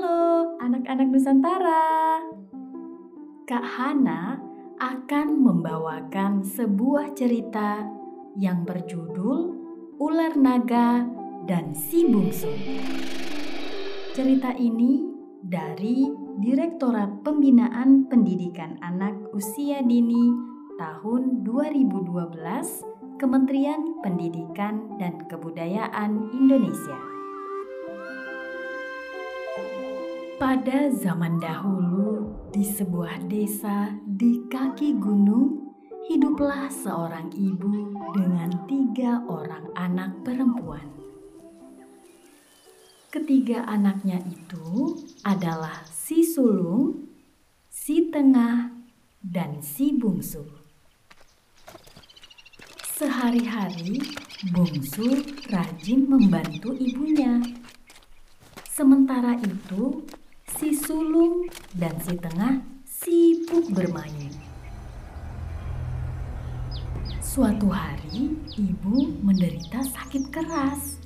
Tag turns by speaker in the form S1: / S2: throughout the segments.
S1: Halo anak-anak Nusantara. Kak Hana akan membawakan sebuah cerita yang berjudul Ular Naga dan Si Bungsu. Cerita ini dari Direktorat Pembinaan Pendidikan Anak Usia Dini tahun 2012 Kementerian Pendidikan dan Kebudayaan Indonesia. Pada zaman dahulu, di sebuah desa di kaki gunung, hiduplah seorang ibu dengan tiga orang anak perempuan. Ketiga anaknya itu adalah si sulung, si tengah, dan si bungsu. Sehari-hari, bungsu rajin membantu ibunya. Sementara itu, si sulung dan si tengah sibuk bermain. Suatu hari, ibu menderita sakit keras.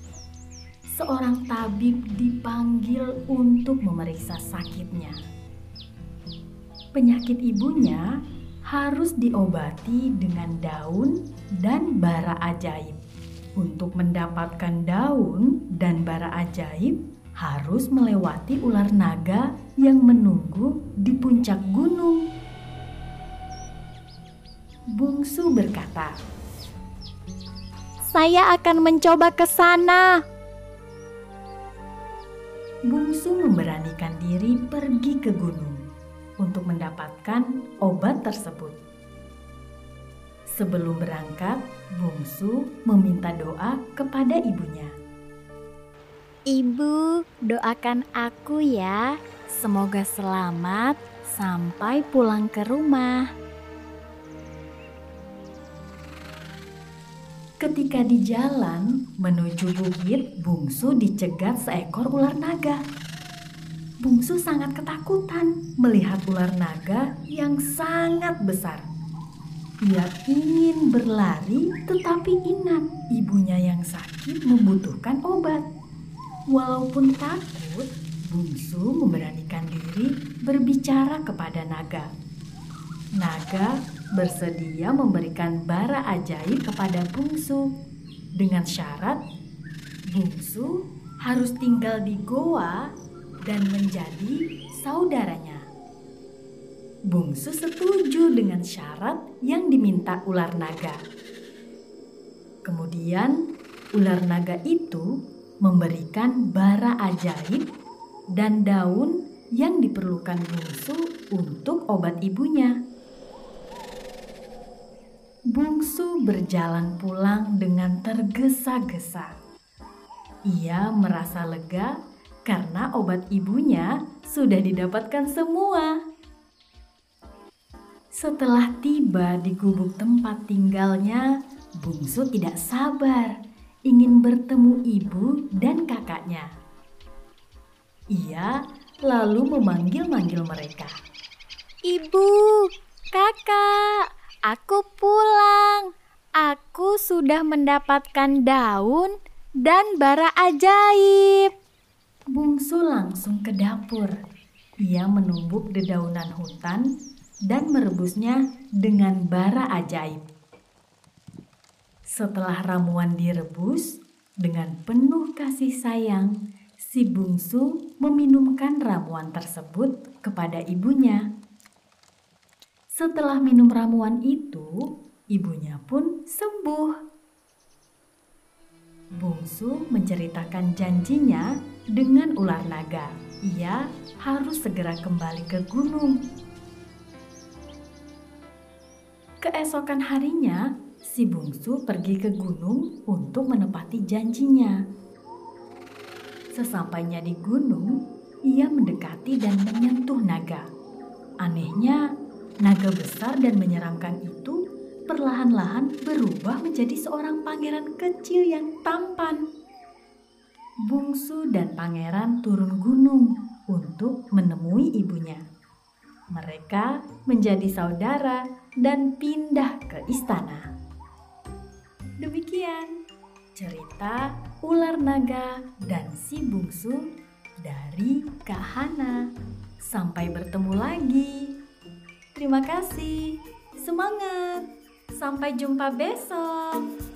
S1: Seorang tabib dipanggil untuk memeriksa sakitnya. Penyakit ibunya harus diobati dengan daun dan bara ajaib. Untuk mendapatkan daun dan bara ajaib, harus melewati ular naga yang menunggu di puncak gunung. Bungsu berkata,
S2: "Saya akan mencoba ke sana."
S1: Bungsu memberanikan diri pergi ke gunung untuk mendapatkan obat tersebut. Sebelum berangkat, Bungsu meminta doa kepada ibunya.
S2: Ibu, doakan aku ya. Semoga selamat sampai pulang ke rumah.
S1: Ketika di jalan menuju bukit, Bungsu dicegat seekor ular naga. Bungsu sangat ketakutan melihat ular naga yang sangat besar. Ia ingin berlari, tetapi ingat ibunya yang sakit membutuhkan obat. Walaupun takut, Bungsu memberanikan diri berbicara kepada naga. Naga bersedia memberikan bara ajaib kepada Bungsu dengan syarat Bungsu harus tinggal di goa dan menjadi saudaranya. Bungsu setuju dengan syarat yang diminta ular naga. Kemudian, ular naga itu memberikan bara ajaib dan daun yang diperlukan bungsu untuk obat ibunya. Bungsu berjalan pulang dengan tergesa-gesa. Ia merasa lega karena obat ibunya sudah didapatkan semua. Setelah tiba di gubuk tempat tinggalnya, Bungsu tidak sabar ingin bertemu ibu dan kakaknya. Ia lalu memanggil-manggil mereka.
S2: Ibu, kakak, aku pulang. Aku sudah mendapatkan daun dan bara ajaib.
S1: Bungsu langsung ke dapur. Ia menumbuk dedaunan hutan dan merebusnya dengan bara ajaib. Setelah ramuan direbus, dengan penuh kasih sayang, si bungsu meminumkan ramuan tersebut kepada ibunya. Setelah minum ramuan itu, ibunya pun sembuh. Bungsu menceritakan janjinya dengan ular naga. Ia harus segera kembali ke gunung. Keesokan harinya, si bungsu pergi ke gunung untuk menepati janjinya. Sesampainya di gunung, ia mendekati dan menyentuh naga. Anehnya, naga besar dan menyeramkan itu perlahan-lahan berubah menjadi seorang pangeran kecil yang tampan. Bungsu dan pangeran turun gunung untuk menemui ibunya. Mereka menjadi saudara dan pindah ke istana. Demikian cerita ular naga dan si bungsu dari Kak Hana. Sampai bertemu lagi. Terima kasih. Semangat. Sampai jumpa besok.